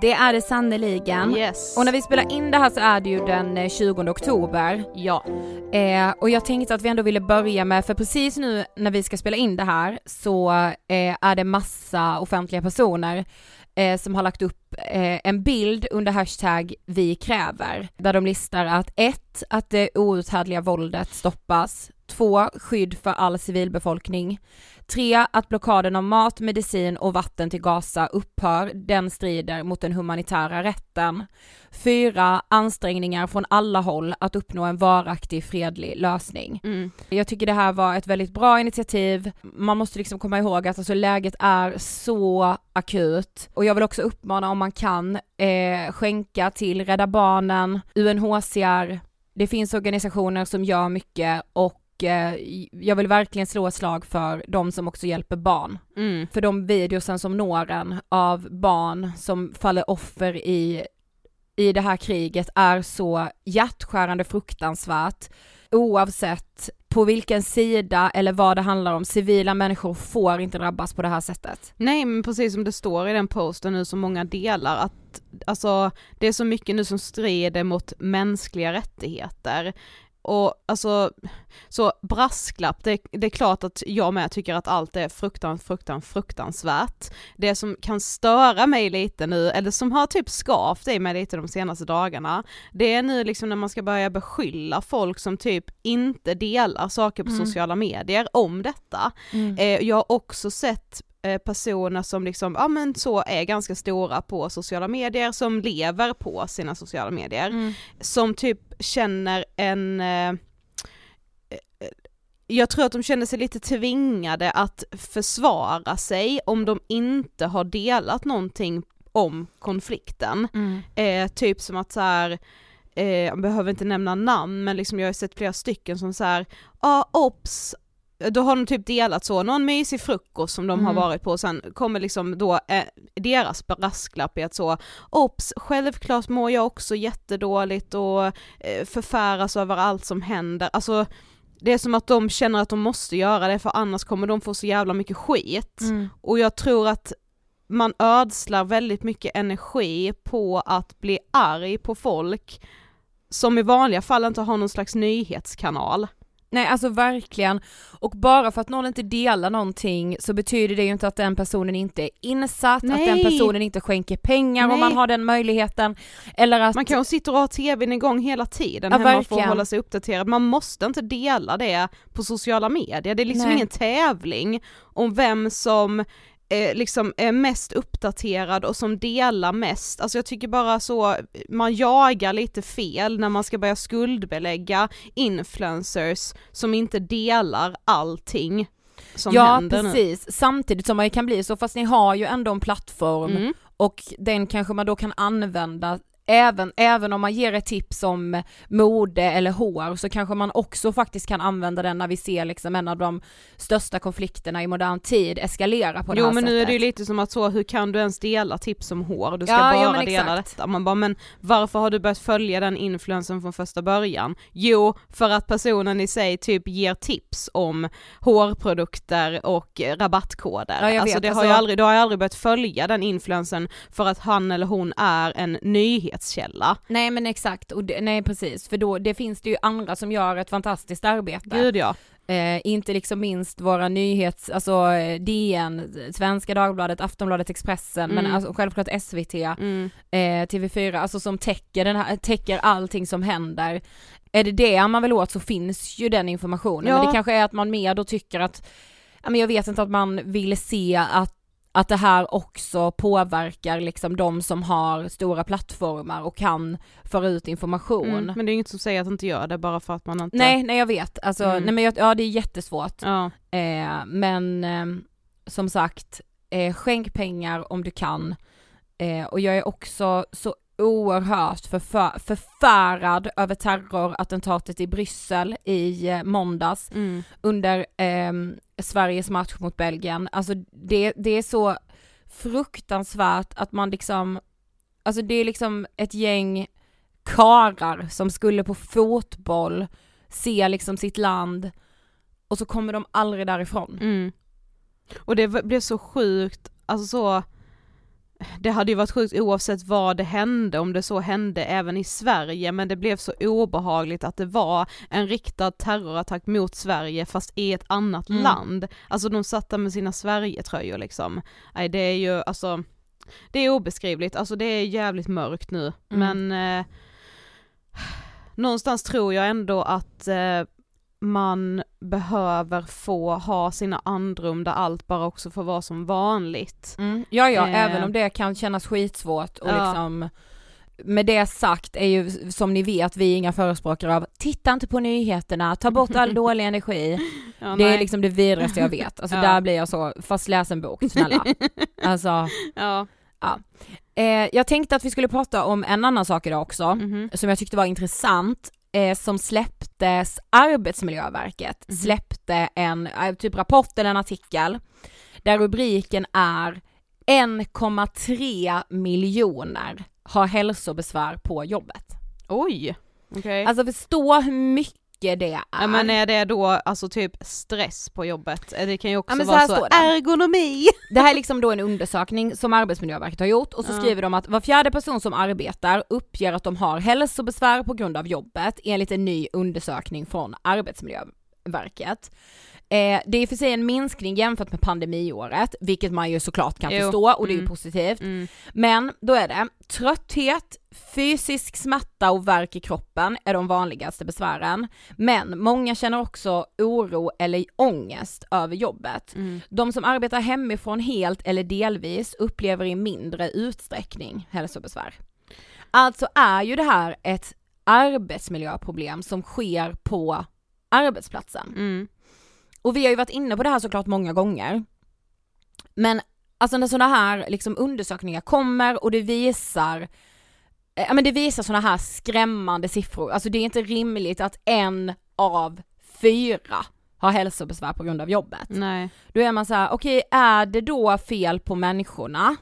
Det är det sannoliken. Yes. Och när vi spelar in det här så är det ju den 20 oktober. Ja. Eh, och jag tänkte att vi ändå ville börja med, för precis nu när vi ska spela in det här så eh, är det massa offentliga personer eh, som har lagt upp eh, en bild under hashtag vi kräver, där de listar att ett, att det outhärdliga våldet stoppas, två, skydd för all civilbefolkning, tre, att blockaden av mat, medicin och vatten till Gaza upphör, den strider mot den humanitära rätten, fyra, ansträngningar från alla håll att uppnå en varaktig fredlig lösning. Mm. Jag tycker det här var ett väldigt bra initiativ. Man måste liksom komma ihåg att alltså läget är så akut och jag vill också uppmana om man kan eh, skänka till Rädda Barnen, UNHCR, det finns organisationer som gör mycket och eh, jag vill verkligen slå ett slag för de som också hjälper barn. Mm. För de videosen som når en av barn som faller offer i, i det här kriget är så hjärtskärande fruktansvärt oavsett på vilken sida eller vad det handlar om, civila människor får inte drabbas på det här sättet. Nej men precis som det står i den posten nu som många delar att alltså det är så mycket nu som strider mot mänskliga rättigheter. Och alltså, så brasklapp, det, det är klart att jag med tycker att allt är fruktan, fruktan, fruktansvärt. Det som kan störa mig lite nu, eller som har typ skavt i mig lite de senaste dagarna, det är nu liksom när man ska börja beskylla folk som typ inte delar saker på Mm. sociala medier om detta. Eh, jag har också sett personer som liksom, ja men så är ganska stora på sociala medier, som lever på sina sociala medier, Mm. som typ känner en eh, eh, jag tror att de känner sig lite tvingade att försvara sig om de inte har delat någonting om konflikten. Mm. Eh, typ som att så här, eh, jag behöver inte nämna namn men liksom jag har sett flera stycken som så här, ja ah, ops, då har de typ delat så, någon mysig frukost som de har Mm. varit på och sen kommer liksom då eh, deras brasklapp i att så, ops, självklart mår jag också jättedåligt och eh, förfäras över allt som händer, alltså det är som att de känner att de måste göra det för annars kommer de få så jävla mycket skit. Mm. Och jag tror att man ödslar väldigt mycket energi på att bli arg på folk som i vanliga fall inte har någon slags nyhetskanal. Nej alltså verkligen, och bara för att någon inte delar någonting så betyder det ju inte att den personen inte är insatt, att Nej. den personen inte skänker pengar om Nej. man har den möjligheten, eller att Man kanske sitter och har tvn igång hela tiden Ja, hemma för verkligen. att hålla sig uppdaterad, man måste inte dela det på sociala medier, det är liksom Nej. ingen tävling om vem som eh, liksom är mest uppdaterad och som delar mest, alltså jag tycker bara så, man jagar lite fel när man ska börja skuldbelägga influencers som inte delar allting som ja händer nu. precis, samtidigt som man kan bli så, fast ni har ju ändå en plattform Mm. och den kanske man då kan använda Även, även om man ger ett tips om mode eller hår så kanske man också faktiskt kan använda den när vi ser liksom en av de största konflikterna i modern tid eskalera på det Jo här men sättet. nu är det ju lite som att så, hur kan du ens dela tips om hår? Du ska Ja, ja, bara men dela exakt. detta. Man bara, men varför har du börjat följa den influensen från första början? Jo, för att personen i sig typ ger tips om hårprodukter och rabattkoder. Ja, jag alltså vet, det har alltså- ju aldrig, du har ju aldrig börjat följa den influensen för att han eller hon är en nyhetskälla. Nej men exakt, och det, nej precis, för då det finns det ju andra som gör ett fantastiskt arbete. Gud ja. Eh, inte liksom minst våra nyhets, alltså eh, DN, Svenska Dagbladet, Aftonbladet, Expressen, men Mm. alltså, självklart SVT, Mm. eh, TV4, alltså som täcker, den här, täcker allting som händer. Är det det man vill åt så finns ju den informationen, Ja. men det kanske är att man mer då tycker att, ja men jag vet inte att man vill se att att det här också påverkar liksom de som har stora plattformar och kan föra ut information. Mm. Men det är inget som säger att det inte gör det bara för att man inte... Nej, nej jag vet, alltså, Mm. nej men jag, ja det är jättesvårt. Ja. Eh, men eh, som sagt, eh, skänk pengar om du kan. Eh, och jag är också så oerhört förför, förfärad över terrorattentatet i Bryssel i eh, måndags Mm. under eh, Sveriges match mot Belgien. Alltså det, det är så fruktansvärt att man liksom, alltså det är liksom ett gäng karar som skulle på fotboll se liksom sitt land och så kommer de aldrig därifrån. Mm. Och det blev så sjukt, alltså så, det hade ju varit sjukt oavsett vad det hände, om det så hände även i Sverige, men det blev så obehagligt att det var en riktad terrorattack mot Sverige fast i ett annat Mm. land. Alltså de satt där med sina Sverige-tröjor liksom. Nej det är ju, alltså, det är obeskrivligt, alltså det är jävligt mörkt nu, Mm. men eh, någonstans tror jag ändå att eh, man behöver få ha sina andrum där allt bara också får vara som vanligt. Mm. Ja ja, Eh. även om det kan kännas skitsvårt och Ja. liksom med det sagt är ju som ni vet vi är inga förespråkare av titta inte på nyheterna, ta bort all dålig energi. Ja, det är liksom det vidrigaste jag vet. Alltså Ja. där blir jag så, fast läs en bok snälla. Alltså, ja. eh, jag tänkte att vi skulle prata om en annan sak idag också, Mhm. som jag tyckte var intressant, eh, som släpptes, Arbetsmiljöverket Mhm. släppte en eh, typ rapport eller en artikel där rubriken är 1,3 miljoner har hälsobesvär på jobbet. Oj! Okej. Alltså förstå hur mycket det är. Ja, men är det då alltså typ stress på jobbet? Eh, Det kan ju också Ja, så vara så, det. ergonomi! Det här är liksom då en undersökning som Arbetsmiljöverket har gjort och så Ja. skriver de att var fjärde person som arbetar uppger att de har hälsobesvär på grund av jobbet enligt en ny undersökning från Arbetsmiljöverket. Eh, det är för sig en minskning jämfört med pandemiåret, vilket man ju såklart kan Jo. förstå och det är ju Mm. positivt. Mm. Men då är det trötthet, fysisk smärta och värk i kroppen är de vanligaste besvären. Men många känner också oro eller ångest över jobbet. Mm. De som arbetar hemifrån helt eller delvis upplever i mindre utsträckning hälsobesvär. Alltså är ju det här ett arbetsmiljöproblem som sker på arbetsplatsen. Mm. Och vi har ju varit inne på det här såklart många gånger. Men alltså när sådana här liksom undersökningar kommer och det visar eh, Ja men det visar sådana här skrämmande siffror, alltså det är inte rimligt att en av fyra har hälsobesvär på grund av jobbet. Nej. Då är man så här: okej är det då fel på människorna?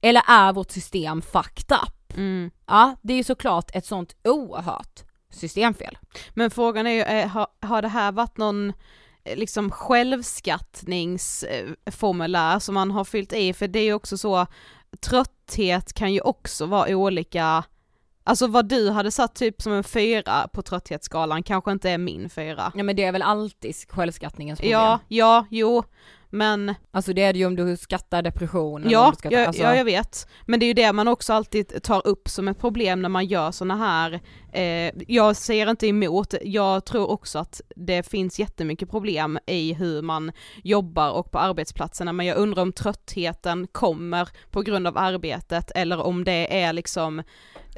Eller är vårt system fucked up? Mm. Ja, det är ju såklart ett sånt oerhört systemfel. Men frågan är ju, eh, har, har det här varit någon eh, liksom självskattningsformulär som man har fyllt i? För det är ju också så, trötthet kan ju också vara olika, alltså vad du hade satt typ som en fyra på trötthetsskalan kanske inte är min fyra. Ja men det är väl alltid självskattningens problem. Ja, ja, jo, men Alltså det är det ju om du skattar depression eller om Ja, du skattar, ja, alltså, ja, jag vet. Men det är ju det man också alltid tar upp som ett problem när man gör såna här, eh, jag säger inte emot, jag tror också att det finns jättemycket problem i hur man jobbar och på arbetsplatserna, men jag undrar om tröttheten kommer på grund av arbetet eller om det är liksom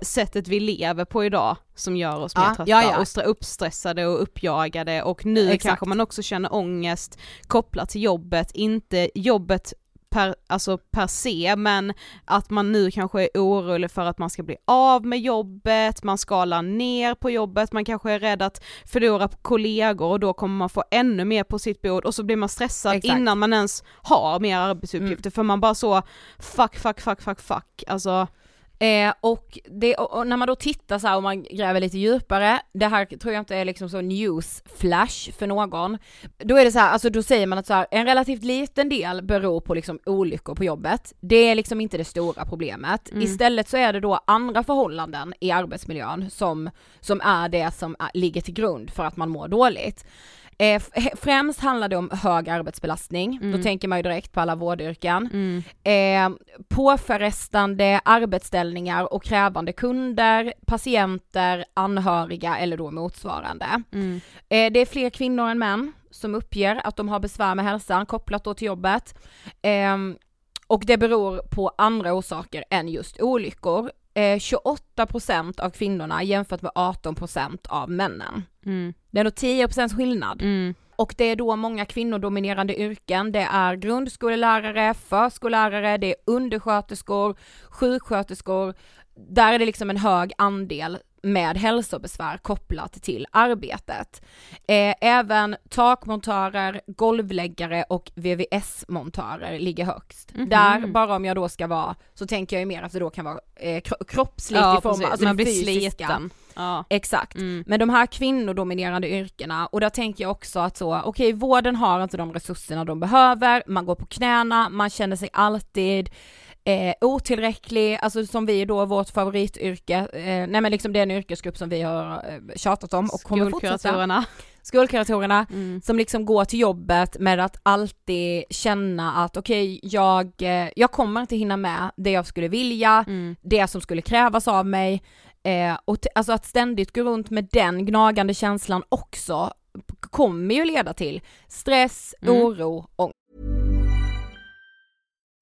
sättet vi lever på idag som gör oss mer trötta ja, ja. och stre- uppstressade och uppjagade och nu Exakt. kanske man också känner ångest kopplat till jobbet, inte jobbet per, alltså per se, men att man nu kanske är orolig för att man ska bli av med jobbet, man skalar ner på jobbet, man kanske är rädd att förlora kollegor och då kommer man få ännu mer på sitt bord och så blir man stressad Exakt. innan man ens har mer arbetsuppgifter för man bara så fuck, fuck, fuck, fuck, fuck, alltså Eh, och, det, och, när man då tittar så här och man gräver lite djupare, det här tror jag inte är liksom så news flash för någon, då är det så här, alltså då säger man att så här, en relativt liten del beror på liksom olyckor på jobbet, det är liksom inte det stora problemet, Mm. istället så är det då andra förhållanden i arbetsmiljön som, som är det som är, ligger till grund för att man mår dåligt. Eh, främst handlar det om hög arbetsbelastning, Mm. då tänker man ju direkt på alla vårdyrken. mm, Eh, påfrestande arbetsställningar och krävande kunder, patienter, anhöriga eller då motsvarande. mm, Eh, det är fler kvinnor än män som uppger att de har besvär med hälsan kopplat då till jobbet. Eh, och det beror på andra orsaker än just olyckor. Eh, 28% av kvinnorna jämfört med 18% av männen. mm, Det är nog 10% skillnad. mm. och det är då många kvinnodominerande yrken. Det är grundskolelärare, förskollärare, det är undersköterskor, sjuksköterskor. Där är det liksom en hög andel med hälsobesvär kopplat till arbetet. Eh, även takmontörer, golvläggare och VVS-montörer ligger högst. Mhm. Där, bara om jag då ska vara, så tänker jag ju mer att det då kan vara eh, kro- kroppsligt Ja, i form av, alltså man blir fysiska. sliten. Ja. Exakt. Mm. Men de här kvinnodominerande yrkena, och där tänker jag också att så, okej vården har inte de resurserna de behöver, man går på knäna, man känner sig alltid eh, otillräcklig, alltså som vi då, vårt favorityrke, eh, nej men liksom det är en yrkesgrupp som vi har eh, tjatat om och kommer fortsätta. Skolkuratorerna. Mm. som liksom går till jobbet med att alltid känna att okej, jag, eh, jag kommer inte hinna med det jag skulle vilja, Mm. det som skulle krävas av mig. Eh, och t- alltså att ständigt gå runt med den gnagande känslan också kommer ju leda till stress, Mm. oro och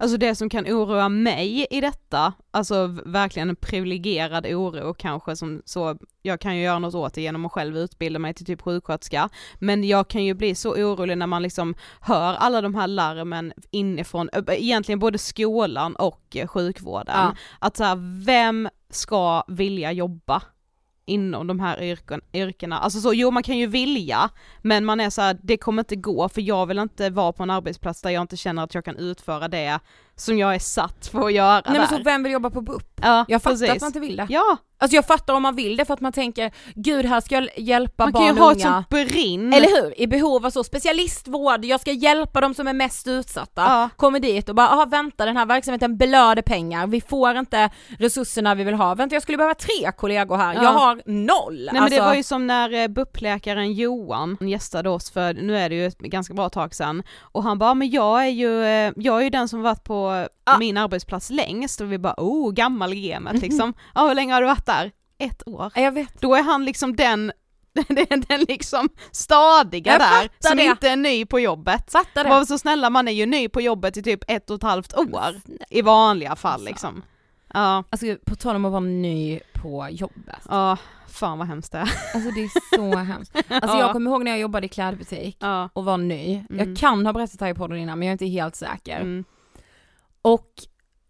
Alltså det som kan oroa mig i detta, alltså verkligen en privilegierad oro kanske som så, jag kan ju göra något åt det genom att själv utbilda mig till typ sjuksköterska, men jag kan ju bli så orolig när man liksom hör alla de här larmen inifrån, egentligen både skolan och eh, sjukvården, Ja. att så här, vem ska vilja jobba inom de här yrken, yrkena. Alltså så, jo man kan ju vilja, men man är så här, det kommer inte gå för jag vill inte vara på en arbetsplats där jag inte känner att jag kan utföra det som jag är satt för att göra Nej men där. så vem vill jobba på BUP? ja, Jag fattar precis. att man inte vill det. Ja, Alltså jag fattar om man vill det för att man tänker, gud här ska jag hjälpa man kan barn ju och ha ett unga. sånt brinn. Eller hur? I behov av så specialistvård, jag ska hjälpa de som är mest utsatta. Ja. Kommer dit och bara, aha vänta den här verksamheten blöder pengar, vi får inte resurserna vi vill ha. Vänta jag skulle behöva tre kollegor här, Ja. jag har noll. Nej men alltså, det var ju som när eh, BUP-läkaren Johan gästade oss för, nu är det ju ett ganska bra tag sedan, och han bara, men jag är ju, eh, jag är ju den som varit på Ah. min arbetsplats längst och vi bara, oh gammal i gamet liksom. Ja hur länge har du varit där? Ett år. Ja, jag vet. Då är han liksom den, den, den liksom stadiga Jag där, som det. inte är ny på jobbet. Fattar det. Var så snälla, man är ju ny på jobbet i typ ett och ett halvt år, i vanliga fall liksom. Ja, Alltså på tal om att vara ny på jobbet. ja, fan vad hemskt det är. Alltså det är så hemskt. Alltså Ja. jag kommer ihåg när jag jobbade i klädbutik Ja. och var ny. Mm. Jag kan ha berättat det här i podden innan men jag är inte helt säker. Mm. Och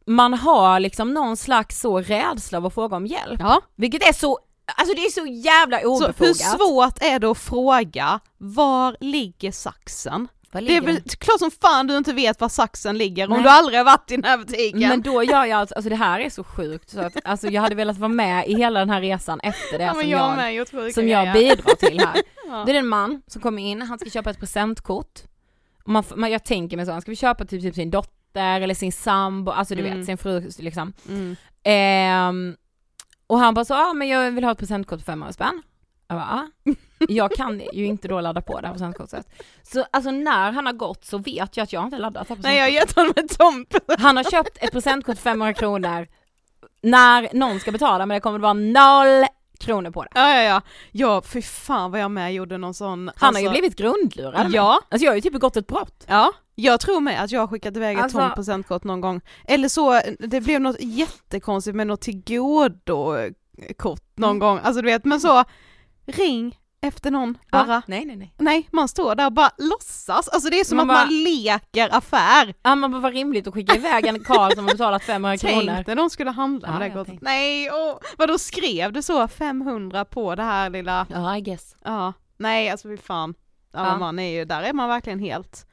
man har liksom någon slags så rädsla av att fråga om hjälp. Ja, Vilket är så, alltså det är så jävla så obefogat. hur svårt är det att fråga, var ligger saxen? Var Det ligger är väl klart som fan du inte vet var saxen ligger om Nej. du aldrig har varit i den här butiken. Men då gör jag alltså, alltså det här är så sjukt så att alltså jag hade velat vara med i hela den här resan efter det ja, som jag, jag, med sjuka som jag grejer. bidrar till här. Ja. Det är en man som kommer in, han ska köpa ett presentkort. Man, man, jag tänker mig så, han ska vi köpa typ, typ sin dotter eller sin sambo, alltså du Mm. vet sin fru liksom. Mm. Ehm, och han bara så, ja ah, men jag vill ha ett presentkort för 500 spänn. Jag bara, ah. jag kan ju inte då ladda på det här presentkortet. Så alltså när han har gått så vet jag att jag inte laddat det här Nej jag har gett honom ett tomp. Han har köpt ett presentkort för 500 kronor när någon ska betala men det kommer att vara noll kronor på det. Ja ja ja, ja fy fan vad jag med gjorde någon sån. Han har ju alltså- blivit grundlurad. Ja, Alltså jag har ju typ begått ett brott. ja. Jag tror med att jag har skickat iväg ett Alltså- tomt presentkort någon gång. Eller så, det blev något jättekonstigt med något tillgodo-kort någon Mm. gång. Alltså du vet, men så, ring efter någon bara. Ja, nej nej nej. Nej, man står där och bara låtsas. Alltså det är som Man att bara- man leker affär. Ja men vad var rimligt att skicka iväg en karl som har betalat 500 kronor. Tänk när de skulle handla Ja, med det jag kortet. tänkte. Nej, åh, vadå skrev du så 500 på det här lilla, Ja I guess. ja, nej alltså fy fan. Ja, Ja. man är ju, där är man verkligen helt,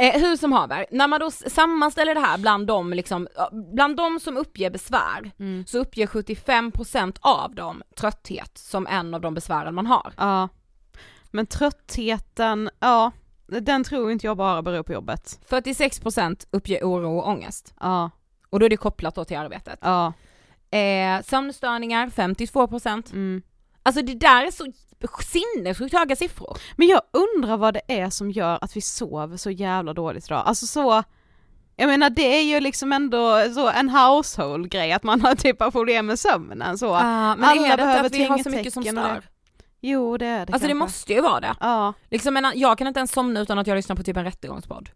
Eh, hur som haver, när man då sammanställer det här bland de, liksom, bland de som uppger besvär så uppger 75% av dem trötthet som en av de besvären man har. ja. Men tröttheten, ja, den tror inte jag bara beror på jobbet. 46% uppger oro och ångest. Ja, Och då är det kopplat då till arbetet. ja, Eh, sömnstörningar 52%. mm. Alltså det där är så sinnessjukt höga siffror. Men jag undrar vad det är som gör att vi sover så jävla dåligt idag. Alltså så, jag menar det är ju liksom ändå så en household grej att man har typ av problem med sömnen så. men Alla är det behöver att vi har så mycket som det. stör? Jo det är det Alltså det kanske. måste ju vara det. Ja, Liksom, men jag kan inte ens somna utan att jag lyssnar på typ en rättegångspodd.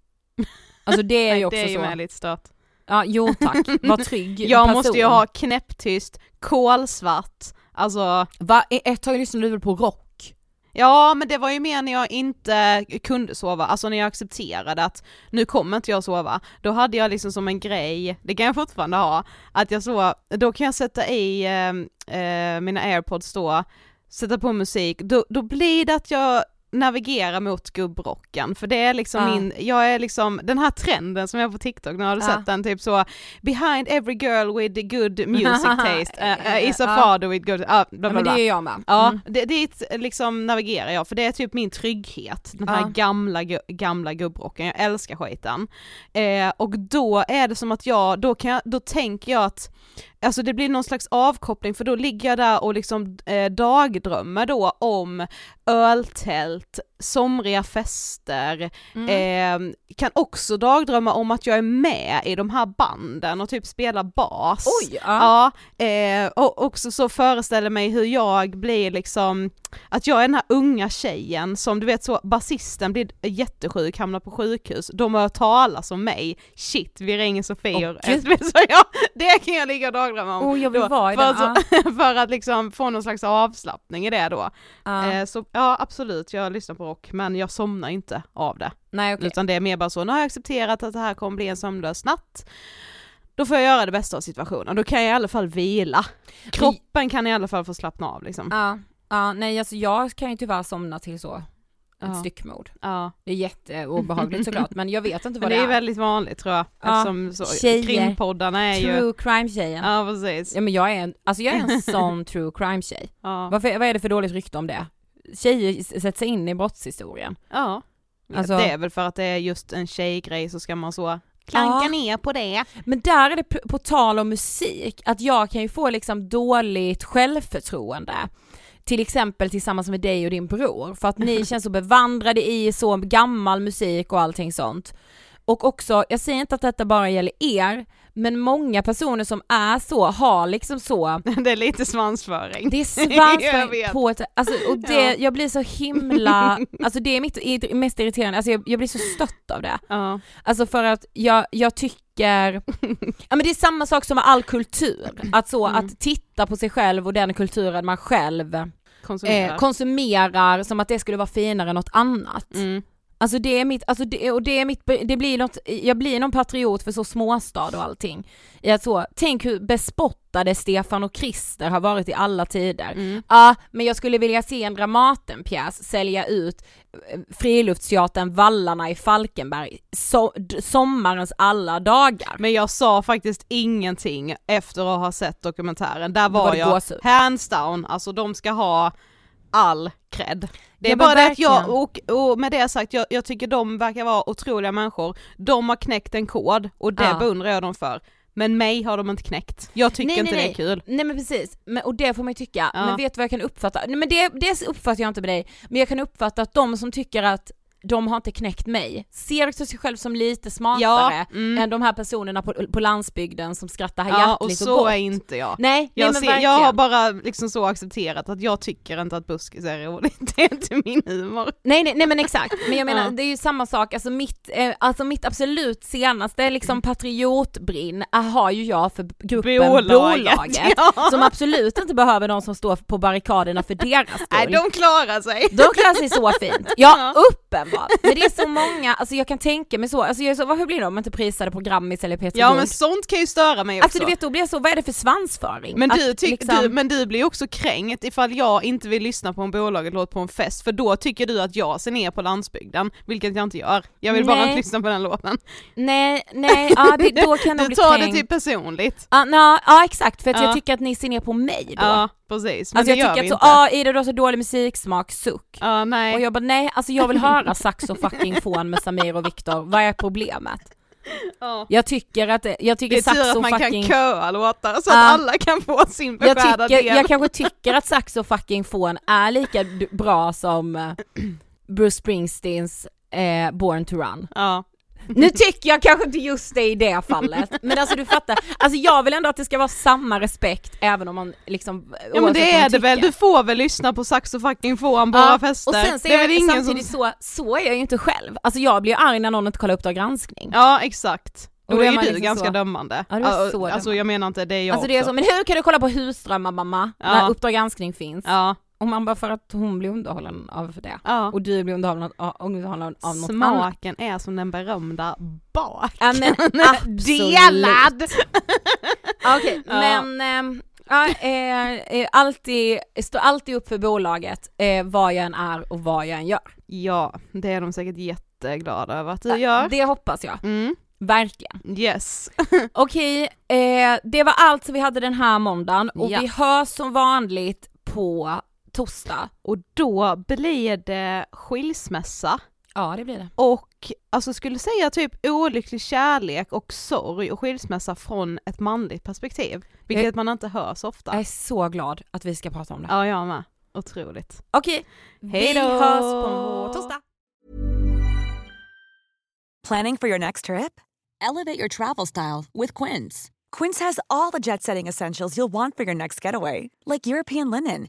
Alltså det är ju också det är ju så. med lite stört. Ja, jo tack, var trygg Jag person. måste ju ha knäpptyst, kolsvart, alltså Va, ett tag lyssnade du väl på rock? Ja men det var ju mer när jag inte kunde sova, alltså när jag accepterade att nu kommer inte jag sova. Då hade jag liksom som en grej, det kan jag fortfarande ha, att jag så, då kan jag sätta i eh, eh, mina airpods då, sätta på musik, då, då blir det att jag navigerar mot gubbrocken, för det är liksom Ja. min, jag är liksom, den här trenden som jag har på TikTok, nu har du Ja. sett den typ så, behind every girl with good music taste, uh, uh, is a Ja. father with good, uh, bla, bla, Ja, men det bla. är jag med. Ja, Mm. det, dit liksom navigerar jag för det är typ min trygghet, den här gamla, gamla gubbrocken, jag älskar skiten. Eh, och då är det som att jag, då, kan jag, då tänker jag att Alltså det blir någon slags avkoppling för då ligger jag där och liksom eh, dagdrömmer då om öltält, somriga fester, Mm. eh, kan också dagdrömma om att jag är med i de här banden och typ spelar bas. Oj, ja. Ja, eh, och också så föreställer mig hur jag blir liksom, att jag är den här unga tjejen som du vet så, basisten blir jättesjuk, hamnar på sjukhus, de hör talas om mig, shit vi ringer Sofie och Åh, gud. så ja, det kan jag ligga och dagdrömma om. Oh, jag vill då, vara i för, den, att, så, för att liksom få någon slags avslappning i det då. Ja. Eh, så ja absolut, jag lyssnar på rock men jag somnar inte av det. Nej okej. Utan det är mer bara så, nu har jag accepterat att det här kommer bli en sömnlös natt. Då får jag göra det bästa av situationen, då kan jag i alla fall vila. Kroppen kan i alla fall få slappna av liksom. Ja, ja, nej alltså jag kan ju tyvärr somna till så, ett Ja. styckmord. Ja. Det är jätteobehagligt såklart men jag vet inte vad det det är är. väldigt vanligt tror jag, Ja, eftersom så, tjejer. krimpoddarna är ju... True crime tjejen. Ja. Ja precis. men jag är en, alltså jag är en sån true crime tjej. Ja. Varför, vad är det för dåligt rykte om det? Tjejer sätter sig in i brottshistorien. ja. Alltså- det är väl för att det är just en tjejgrej så ska man så klanka Ja. ner på det. Men där är det på tal om musik, att jag kan ju få liksom dåligt självförtroende. Till exempel tillsammans med dig och din bror, för att ni känns så bevandrade i så gammal musik och allting sånt. Och också, jag säger inte att detta bara gäller er, men många personer som är så har liksom så Det är lite svansföring. det är svansföring på ett, alltså, och det, Ja. jag blir så himla, alltså det är mitt mest irriterande, alltså jag, jag blir så stött av det. Ja. Alltså för att jag, jag tycker, ja men det är samma sak som med all kultur, att så Mm. att titta på sig själv och den kulturen man själv Konsumerar. eh, konsumerar som att det skulle vara finare än något annat. mm. Alltså det är mitt, alltså det, och det är mitt, det blir något, jag blir någon patriot för så småstad och allting. Att så, tänk hur bespottade Stefan och Christer har varit i alla tider. Mm. Ja, men jag skulle vilja se en Dramatenpjäs sälja ut eh, friluftsteatern Vallarna i Falkenberg so, sommarens alla dagar. Men jag sa faktiskt ingenting efter att ha sett dokumentären, där var var, jag hands down, alltså de ska ha all cred. Det är Ja, bara det att jag, och, och med det sagt, jag, jag tycker de verkar vara otroliga människor, de har knäckt en kod och det Ja. beundrar jag dem för. Men mig har de inte knäckt. Jag tycker Nej, inte nej, det är nej. kul. Nej men precis, men, och det får man ju tycka. Ja. Men vet du vad jag kan uppfatta? Nej men det, det uppfattar jag inte med dig, men jag kan uppfatta att de som tycker att de har inte knäckt mig, ser också sig själv som lite smartare Ja, mm. än de här personerna på, på landsbygden som skrattar Ja och hjärtligt och, så gott. är inte jag. Nej, Jag, nej ser, verkligen. jag har bara liksom så accepterat att jag tycker inte att buskis är roligt, det är inte min humor. Nej, nej, nej men exakt, men jag menar Ja. det är ju samma sak, alltså mitt, eh, alltså mitt absolut senaste liksom patriotbrinn eh, har ju jag för gruppen Bolaget. Bolaget, Ja. som absolut inte behöver någon som står på barrikaderna för deras skull. Nej de klarar sig. De klarar sig så fint. Ja, uppenbart. Men det är så många, alltså jag kan tänka mig så, alltså jag är så, vad, hur blir det om man inte prisade på Grammis eller P3 Ja Guld? men sånt kan ju störa mig också. Alltså du vet då blir jag så, vad är det för svansföring? Men du, tyck, liksom- du, men du blir också kränkt ifall jag inte vill lyssna på en bolaget-låt på en fest, för då tycker du att jag ser ner på landsbygden, vilket jag inte gör. Jag vill bara Nej. inte lyssna på den låten. Nej, nej, ja det, då kan jag Du bli tar kränkt. det till personligt. Ja, na, ja exakt, för att Ja. jag tycker att ni ser ner på mig då. Precis. Men alltså det jag gör tycker vi att så, ja Ida du har så dålig musiksmak, suck. Ja, nej. Och jag bara nej, alltså jag vill höra saxo fucking fån med Samir och Viktor, vad är problemet? Ja. Jag tycker att, det- jag Det tycker är tur att man fucking... kan köa låtar så att alla kan få sin beskärda del. jag kanske tycker att saxo fucking fån är lika bra som eh, Bruce Springsteens eh, Born to Run. Ja. Nu tycker jag kanske inte just det i det fallet, men alltså du fattar, alltså jag vill ändå att det ska vara samma respekt även om man liksom ja men det är det väl, du får väl lyssna på Saxo fucking Fån på Ja, våra fester. Och sen så det är är väl jag ingen samtidigt som... så, så är jag ju inte själv. Alltså jag blir ju arg när någon inte kollar Uppdrag granskning. Ja exakt. Och då då är är man du liksom ganska så- dömande. Ja, du är så alltså dömande. jag menar inte det är jag Alltså det är så, men hur kan du kolla på husdrömmar mamma, Ja. när Uppdrag granskning finns? Ja, Och man bara för att hon blir underhållen av det. ja. Och du blir underhållen av, underhållen av något annat. Smaken är som den berömda bak. Ja men. Delad! Okej, Ja. men ehm, ja, eh, eh, alltid, står alltid upp för bolaget eh, vad jag än är och vad jag än gör. Ja, det är de säkert jätteglada över att du gör. Det hoppas jag, Mm, verkligen. yes. Okej, eh, det var allt som vi hade den här måndagen och Ja. vi hörs som vanligt på torsdag. Och då blir det skilsmässa Ja det blir det. och alltså skulle säga typ olycklig kärlek och sorg och skilsmässa från ett manligt perspektiv. Vilket man inte hör så ofta. Jag är så glad att vi ska prata om det. Ja, jag med. Otroligt. Okej, vi Hej då! hörs på torsdag. Planning for your next trip? Elevate your travel style with Quince. Quince has all the jet setting essentials you'll want for your next getaway, like European linen,